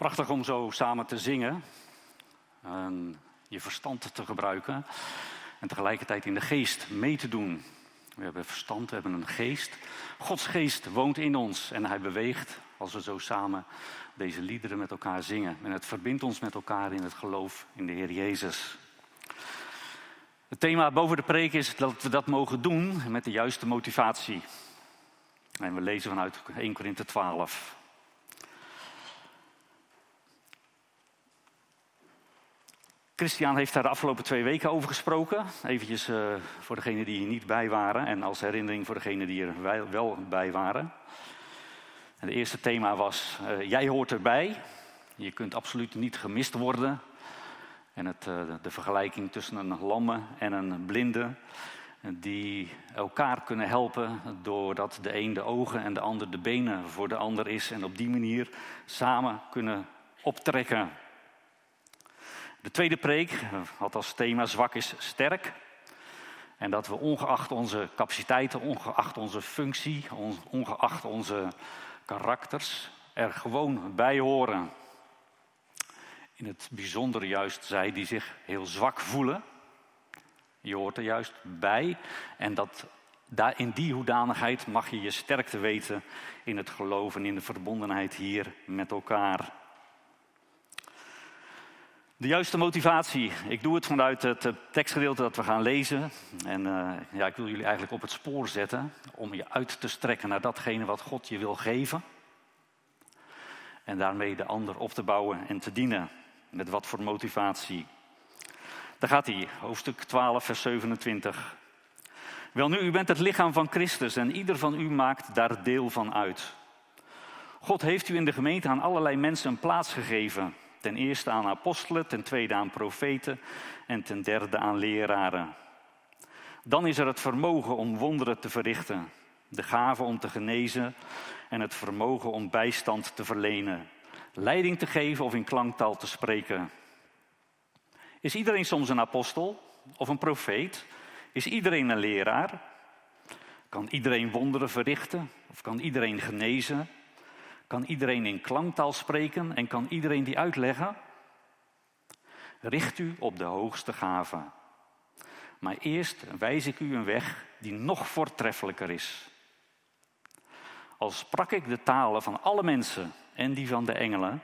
Prachtig om zo samen te zingen. En je verstand te gebruiken. En tegelijkertijd in de geest mee te doen. We hebben verstand, we hebben een geest. Gods geest woont in ons en hij beweegt als we zo samen deze liederen met elkaar zingen. En het verbindt ons met elkaar in het geloof in de Heer Jezus. Het thema boven de preek is dat we dat mogen doen met de juiste motivatie. En we lezen vanuit 1 Korinthe 12. Christian heeft daar de afgelopen twee weken over gesproken. Eventjes uh, voor degenen die hier niet bij waren en als herinnering voor degenen die er wel bij waren. En het eerste thema was, uh, jij hoort erbij. Je kunt absoluut niet gemist worden. En het, uh, de vergelijking tussen een lamme en een blinde, die elkaar kunnen helpen doordat de een de ogen en de ander de benen voor de ander is. En op die manier samen kunnen optrekken. De tweede preek had als thema zwak is sterk. En dat we ongeacht onze capaciteiten, ongeacht onze functie, ongeacht onze karakters, er gewoon bij horen. In het bijzonder juist zij die zich heel zwak voelen. Je hoort er juist bij. En dat, in die hoedanigheid mag je je sterk te weten in het geloof en in de verbondenheid hier met elkaar. De juiste motivatie. Ik doe het vanuit het tekstgedeelte dat we gaan lezen. En uh, ja, ik wil jullie eigenlijk op het spoor zetten om je uit te strekken naar datgene wat God je wil geven. En daarmee de ander op te bouwen en te dienen. Met wat voor motivatie. Daar gaat hij, hoofdstuk 12, vers 27. Wel nu, u bent het lichaam van Christus en ieder van u maakt daar deel van uit. God heeft u in de gemeente aan allerlei mensen een plaats gegeven Ten eerste aan apostelen, ten tweede aan profeten en ten derde aan leraren. Dan is er het vermogen om wonderen te verrichten, de gave om te genezen en het vermogen om bijstand te verlenen, leiding te geven of in klanktaal te spreken. Is iedereen soms een apostel of een profeet? Is iedereen een leraar? Kan iedereen wonderen verrichten of kan iedereen genezen? Kan iedereen in klanktaal spreken en kan iedereen die uitleggen? Richt u op de hoogste gave. Maar eerst wijs ik u een weg die nog voortreffelijker is. Al sprak ik de talen van alle mensen en die van de engelen,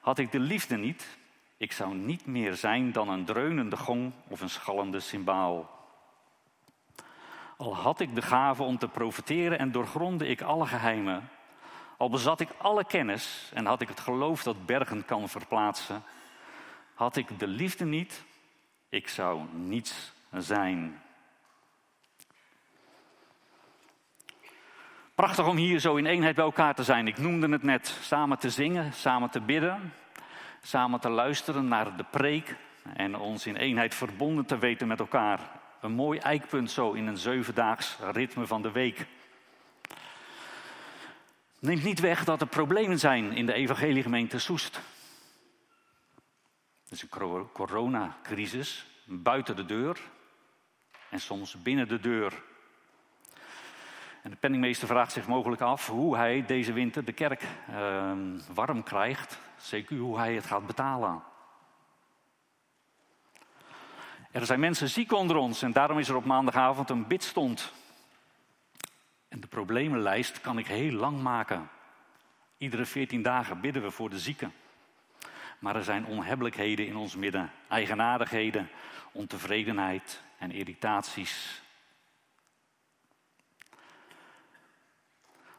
had ik de liefde niet, ik zou niet meer zijn dan een dreunende gong of een schallende cymbaal. Al had ik de gave om te profiteren en doorgronde ik alle geheimen, al bezat ik alle kennis en had ik het geloof dat bergen kan verplaatsen, had ik de liefde niet, ik zou niets zijn. Prachtig om hier zo in eenheid bij elkaar te zijn. Ik noemde het net, samen te zingen, samen te bidden, samen te luisteren naar de preek en ons in eenheid verbonden te weten met elkaar. Een mooi eikpunt zo in een zevendaags ritme van de week. Neemt niet weg dat er problemen zijn in de evangeliegemeente Soest. Het is een coronacrisis buiten de deur en soms binnen de deur. En de penningmeester vraagt zich mogelijk af hoe hij deze winter de kerk uh, warm krijgt. Zeker hoe hij het gaat betalen. Er zijn mensen ziek onder ons en daarom is er op maandagavond een bidstond de problemenlijst kan ik heel lang maken. Iedere veertien dagen bidden we voor de zieken. Maar er zijn onhebbelijkheden in ons midden, eigenaardigheden, ontevredenheid en irritaties.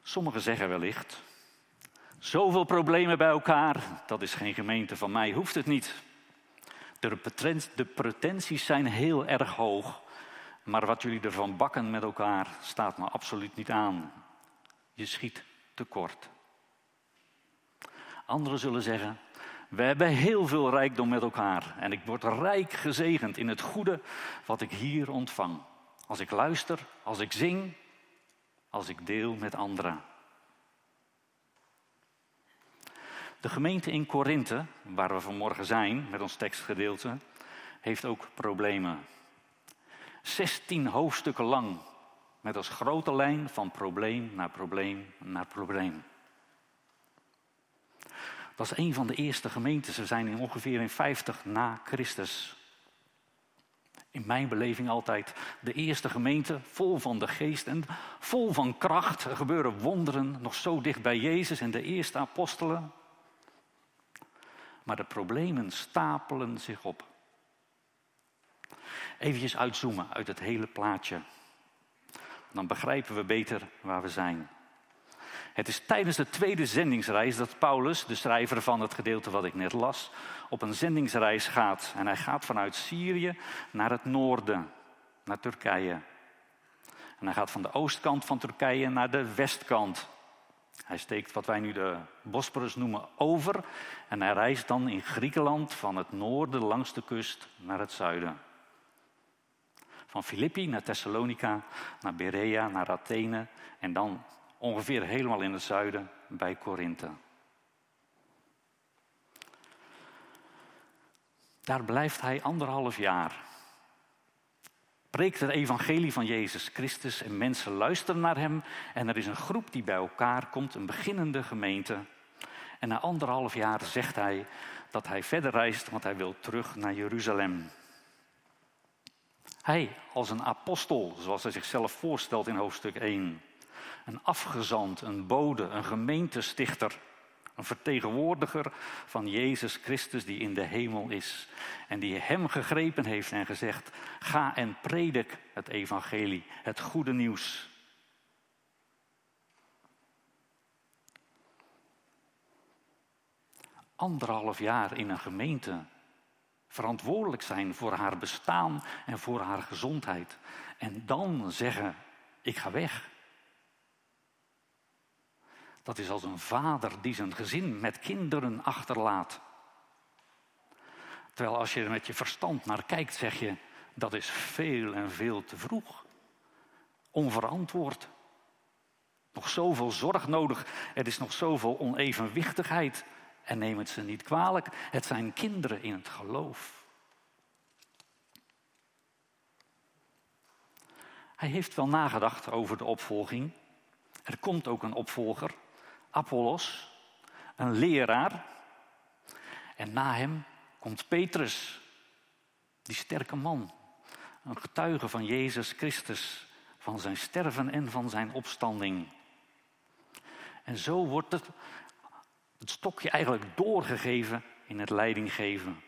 Sommigen zeggen wellicht, zoveel problemen bij elkaar, dat is geen gemeente van mij, hoeft het niet. De pretenties zijn heel erg hoog maar wat jullie ervan bakken met elkaar staat me absoluut niet aan. Je schiet tekort. Anderen zullen zeggen, we hebben heel veel rijkdom met elkaar en ik word rijk gezegend in het goede wat ik hier ontvang. Als ik luister, als ik zing, als ik deel met anderen. De gemeente in Korinthe, waar we vanmorgen zijn met ons tekstgedeelte, heeft ook problemen. 16 hoofdstukken lang. Met als grote lijn van probleem naar probleem naar probleem. Dat is een van de eerste gemeentes. We zijn in ongeveer in 50 na Christus. In mijn beleving altijd de eerste gemeente, vol van de geest en vol van kracht. Er gebeuren wonderen, nog zo dicht bij Jezus en de eerste apostelen. Maar de problemen stapelen zich op. Even uitzoomen uit het hele plaatje. Dan begrijpen we beter waar we zijn. Het is tijdens de tweede zendingsreis dat Paulus, de schrijver van het gedeelte wat ik net las, op een zendingsreis gaat. En hij gaat vanuit Syrië naar het noorden, naar Turkije. En hij gaat van de oostkant van Turkije naar de westkant. Hij steekt wat wij nu de Bosporus noemen over en hij reist dan in Griekenland van het noorden langs de kust naar het zuiden. Van Filippi naar Thessalonica, naar Berea, naar Athene en dan ongeveer helemaal in het zuiden bij Korinthe. Daar blijft hij anderhalf jaar. Preekt het evangelie van Jezus Christus en mensen luisteren naar hem. En er is een groep die bij elkaar komt, een beginnende gemeente. En na anderhalf jaar zegt hij dat hij verder reist, want hij wil terug naar Jeruzalem. Hij als een apostel, zoals hij zichzelf voorstelt in hoofdstuk 1. Een afgezant, een bode, een gemeentestichter. Een vertegenwoordiger van Jezus Christus die in de hemel is. En die hem gegrepen heeft en gezegd: Ga en predik het evangelie, het goede nieuws. Anderhalf jaar in een gemeente verantwoordelijk zijn voor haar bestaan en voor haar gezondheid. En dan zeggen: Ik ga weg. Dat is als een vader die zijn gezin met kinderen achterlaat. Terwijl als je er met je verstand naar kijkt, zeg je dat is veel en veel te vroeg. Onverantwoord. Nog zoveel zorg nodig. Er is nog zoveel onevenwichtigheid. En neem het ze niet kwalijk. Het zijn kinderen in het geloof. Hij heeft wel nagedacht over de opvolging. Er komt ook een opvolger. Apollos, een leraar. En na hem komt Petrus, die sterke man, een getuige van Jezus Christus, van zijn sterven en van zijn opstanding. En zo wordt het, het stokje eigenlijk doorgegeven in het leidinggeven.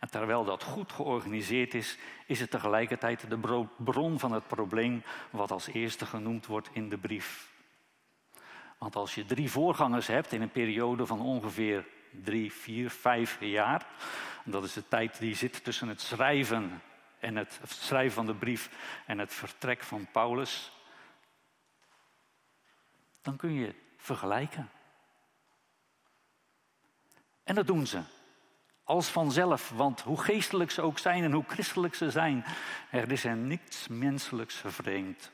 En terwijl dat goed georganiseerd is, is het tegelijkertijd de bron van het probleem wat als eerste genoemd wordt in de brief. Want als je drie voorgangers hebt in een periode van ongeveer drie, vier, vijf jaar, dat is de tijd die zit tussen het schrijven en het, het schrijven van de brief en het vertrek van Paulus, dan kun je vergelijken. En dat doen ze. Als vanzelf, want hoe geestelijk ze ook zijn en hoe christelijk ze zijn, er is er niets menselijks vreemd.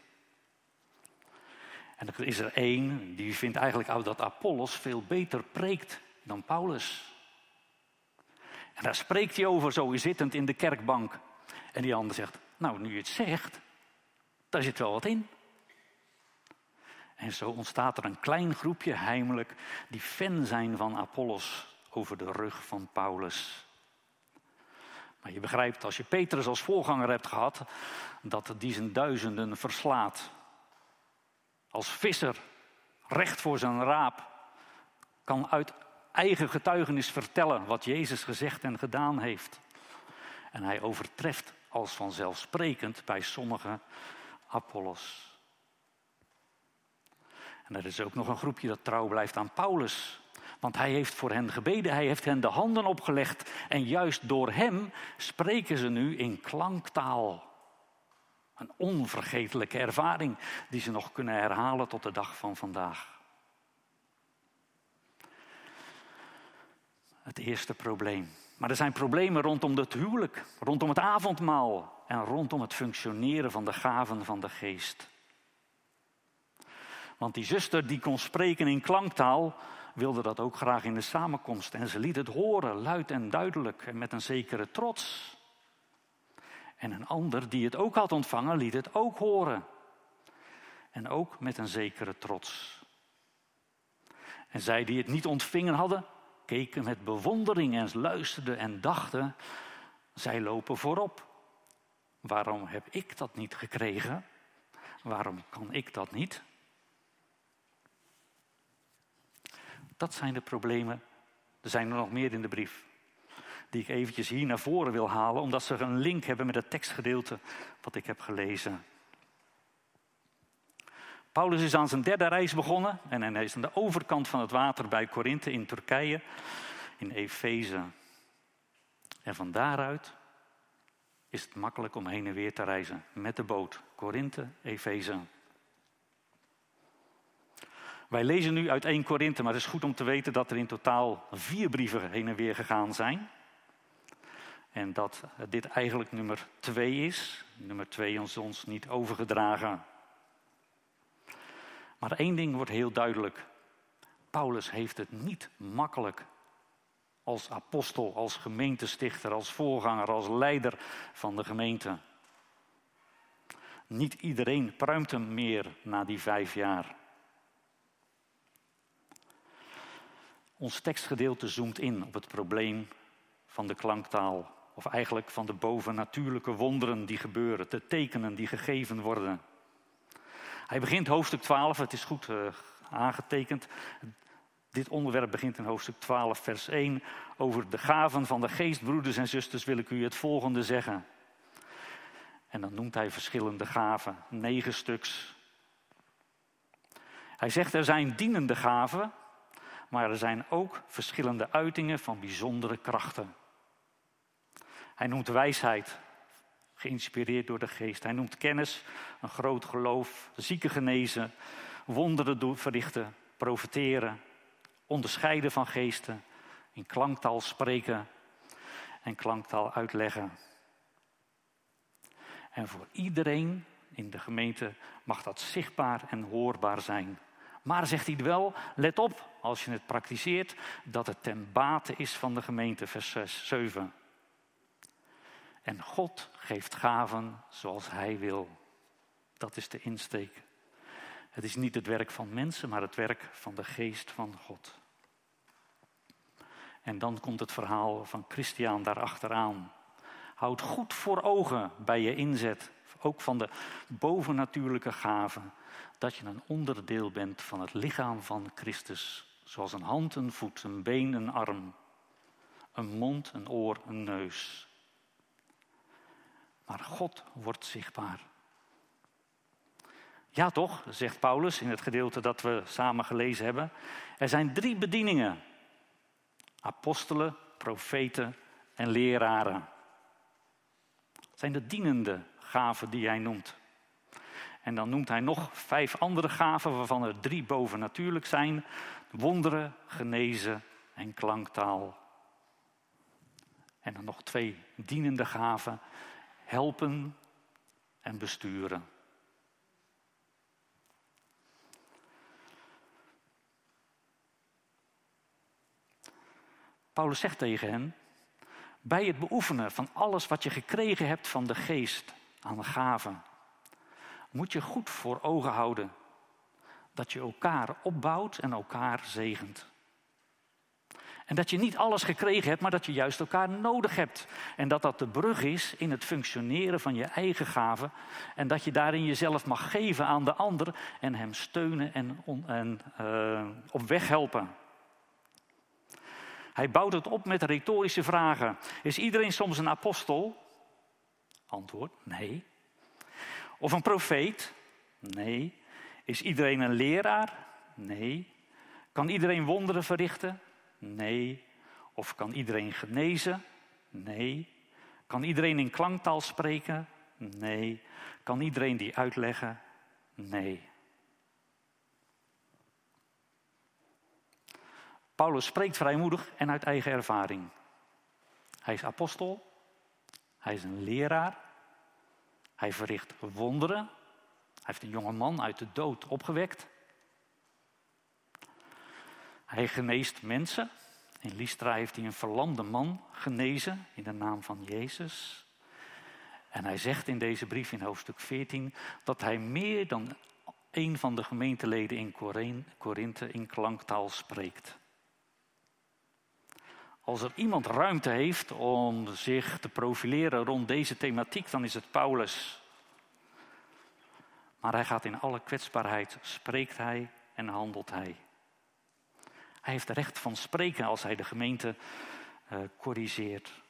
En er is er één die vindt eigenlijk dat Apollos veel beter preekt dan Paulus. En daar spreekt hij over, zo zittend in de kerkbank. En die ander zegt, nou nu je het zegt, daar zit wel wat in. En zo ontstaat er een klein groepje heimelijk die fan zijn van Apollos over de rug van Paulus. Maar je begrijpt, als je Petrus als voorganger hebt gehad, dat die zijn duizenden verslaat als visser recht voor zijn raap kan uit eigen getuigenis vertellen wat Jezus gezegd en gedaan heeft. En hij overtreft als vanzelfsprekend bij sommige Apollos. En er is ook nog een groepje dat trouw blijft aan Paulus. Want hij heeft voor hen gebeden, hij heeft hen de handen opgelegd. En juist door hem spreken ze nu in klanktaal. Een onvergetelijke ervaring die ze nog kunnen herhalen tot de dag van vandaag. Het eerste probleem. Maar er zijn problemen rondom het huwelijk, rondom het avondmaal en rondom het functioneren van de gaven van de geest. Want die zuster die kon spreken in klanktaal, wilde dat ook graag in de samenkomst. En ze liet het horen, luid en duidelijk en met een zekere trots. En een ander die het ook had ontvangen, liet het ook horen. En ook met een zekere trots. En zij die het niet ontvingen hadden, keken met bewondering en luisterden en dachten, zij lopen voorop. Waarom heb ik dat niet gekregen? Waarom kan ik dat niet? Dat zijn de problemen. Er zijn er nog meer in de brief. Die ik eventjes hier naar voren wil halen, omdat ze een link hebben met het tekstgedeelte wat ik heb gelezen. Paulus is aan zijn derde reis begonnen en hij is aan de overkant van het water bij Korinthe in Turkije, in Efeze. En van daaruit is het makkelijk om heen en weer te reizen met de boot. Korinthe, Efeze. Wij lezen nu uit 1 Korinthe, maar het is goed om te weten dat er in totaal vier brieven heen en weer gegaan zijn. En dat dit eigenlijk nummer 2 is. Nummer 2 is ons niet overgedragen. Maar één ding wordt heel duidelijk. Paulus heeft het niet makkelijk als apostel, als gemeentestichter, als voorganger, als leider van de gemeente. Niet iedereen pruimt hem meer na die vijf jaar. Ons tekstgedeelte zoomt in op het probleem van de klanktaal, of eigenlijk van de bovennatuurlijke wonderen die gebeuren, de tekenen die gegeven worden. Hij begint hoofdstuk 12, het is goed uh, aangetekend. Dit onderwerp begint in hoofdstuk 12, vers 1. Over de gaven van de geest, broeders en zusters, wil ik u het volgende zeggen. En dan noemt hij verschillende gaven, negen stuks. Hij zegt er zijn dienende gaven, maar er zijn ook verschillende uitingen van bijzondere krachten. Hij noemt wijsheid, geïnspireerd door de geest. Hij noemt kennis, een groot geloof, zieken genezen, wonderen verrichten, profeteren, onderscheiden van geesten, in klanktaal spreken en klanktaal uitleggen. En voor iedereen in de gemeente mag dat zichtbaar en hoorbaar zijn. Maar zegt hij wel, let op als je het praktiseert, dat het ten bate is van de gemeente, vers 7. En God geeft gaven zoals Hij wil. Dat is de insteek. Het is niet het werk van mensen, maar het werk van de geest van God. En dan komt het verhaal van Christian daarachteraan. Houd goed voor ogen bij je inzet, ook van de bovennatuurlijke gaven, dat je een onderdeel bent van het lichaam van Christus, zoals een hand, een voet, een been, een arm, een mond, een oor, een neus. Maar God wordt zichtbaar. Ja, toch, zegt Paulus in het gedeelte dat we samen gelezen hebben. Er zijn drie bedieningen: apostelen, profeten en leraren. Het zijn de dienende gaven die hij noemt. En dan noemt hij nog vijf andere gaven, waarvan er drie bovennatuurlijk zijn: wonderen, genezen en klanktaal. En dan nog twee dienende gaven: helpen en besturen. Paulus zegt tegen hen: bij het beoefenen van alles wat je gekregen hebt van de geest aan gaven, moet je goed voor ogen houden dat je elkaar opbouwt en elkaar zegent. En dat je niet alles gekregen hebt, maar dat je juist elkaar nodig hebt. En dat dat de brug is in het functioneren van je eigen gaven. En dat je daarin jezelf mag geven aan de ander en hem steunen en, en uh, op weg helpen. Hij bouwt het op met retorische vragen. Is iedereen soms een apostel? Antwoord: nee. Of een profeet? Nee. Is iedereen een leraar? Nee. Kan iedereen wonderen verrichten? Nee. Of kan iedereen genezen? Nee. Kan iedereen in klanktaal spreken? Nee. Kan iedereen die uitleggen? Nee. Paulus spreekt vrijmoedig en uit eigen ervaring. Hij is apostel, hij is een leraar, hij verricht wonderen, hij heeft een jonge man uit de dood opgewekt. Hij geneest mensen. In Lystra heeft hij een verlamde man genezen in de naam van Jezus. En hij zegt in deze brief in hoofdstuk 14 dat hij meer dan een van de gemeenteleden in Korinthe in klanktaal spreekt. Als er iemand ruimte heeft om zich te profileren rond deze thematiek, dan is het Paulus. Maar hij gaat in alle kwetsbaarheid, spreekt hij en handelt hij. Hij heeft recht van spreken als hij de gemeente uh, corrigeert.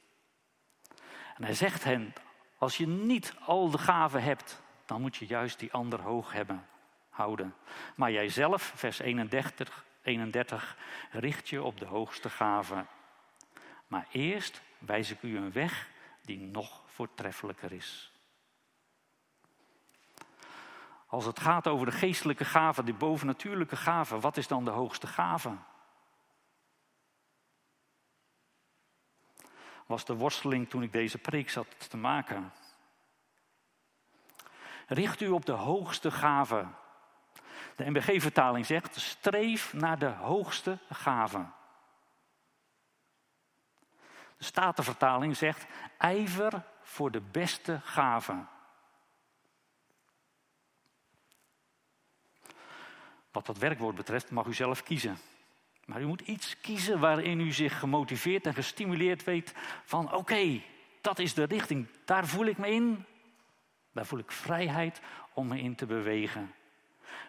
En hij zegt hen, als je niet al de gaven hebt, dan moet je juist die ander hoog hebben, houden. Maar jijzelf, vers 31, 31, richt je op de hoogste gave. Maar eerst wijs ik u een weg die nog voortreffelijker is. Als het gaat over de geestelijke gaven, de bovennatuurlijke gaven, wat is dan de hoogste gave? Was de worsteling toen ik deze preek zat te maken. Richt u op de hoogste gave. De NBG-vertaling zegt: streef naar de hoogste gave. De Statenvertaling zegt: ijver voor de beste gave. Wat dat werkwoord betreft mag u zelf kiezen. Maar u moet iets kiezen waarin u zich gemotiveerd en gestimuleerd weet van oké, dat is de richting, daar voel ik me in. Daar voel ik vrijheid om me in te bewegen.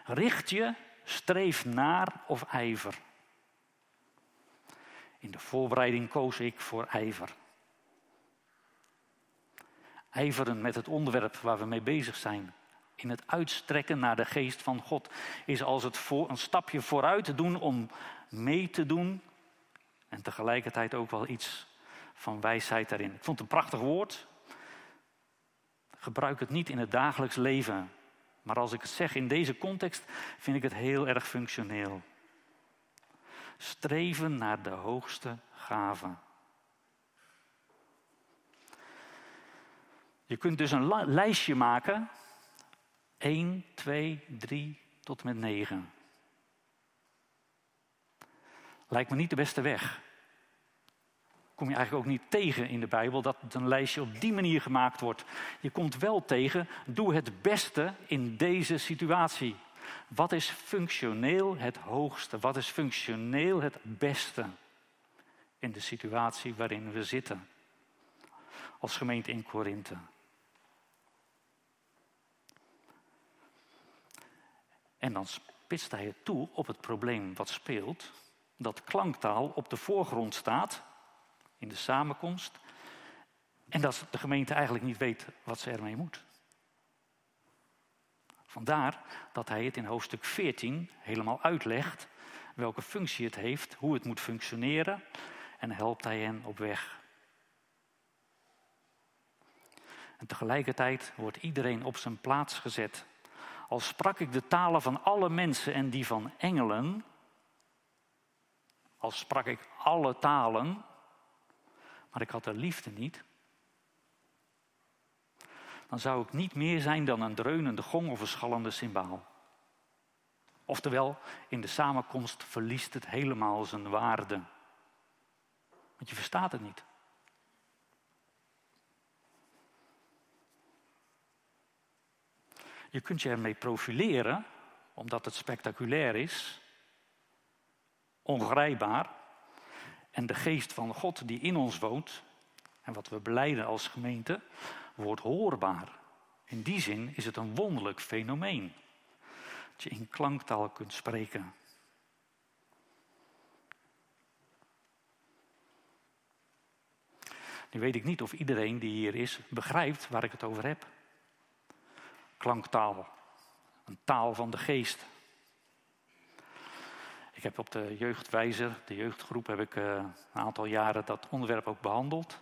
Richt je, streef naar of ijver. In de voorbereiding koos ik voor ijver. Ijveren met het onderwerp waar we mee bezig zijn. In het uitstrekken naar de geest van God. Is als het voor, een stapje vooruit te doen om mee te doen. En tegelijkertijd ook wel iets van wijsheid daarin. Ik vond het een prachtig woord. Gebruik het niet in het dagelijks leven. Maar als ik het zeg in deze context, vind ik het heel erg functioneel. Streven naar de hoogste gave. Je kunt dus een lijstje maken. 1, 2, 3 tot en met 9. Lijkt me niet de beste weg. Kom je eigenlijk ook niet tegen in de Bijbel dat een lijstje op die manier gemaakt wordt. Je komt wel tegen, doe het beste in deze situatie. Wat is functioneel het hoogste? Wat is functioneel het beste in de situatie waarin we zitten? Als gemeente in Korinthe. En dan spitst hij het toe op het probleem wat speelt dat klanktaal op de voorgrond staat in de samenkomst en dat de gemeente eigenlijk niet weet wat ze ermee moet. Vandaar dat hij het in hoofdstuk 14 helemaal uitlegt welke functie het heeft, hoe het moet functioneren en helpt hij hen op weg. En tegelijkertijd wordt iedereen op zijn plaats gezet. Al sprak ik de talen van alle mensen en die van engelen, als sprak ik alle talen, maar ik had de liefde niet, dan zou ik niet meer zijn dan een dreunende gong of een schallende cymbaal. Oftewel, in de samenkomst verliest het helemaal zijn waarde. Want je verstaat het niet. Je kunt je ermee profileren, omdat het spectaculair is ongrijpbaar. En de geest van God die in ons woont, en wat we beleiden als gemeente, wordt hoorbaar. In die zin is het een wonderlijk fenomeen. Dat je in klanktaal kunt spreken. Nu weet ik niet of iedereen die hier is begrijpt waar ik het over heb. Klanktaal. Een taal van de geest. Ik heb op de jeugdwijzer, de jeugdgroep, heb ik uh, een aantal jaren dat onderwerp ook behandeld.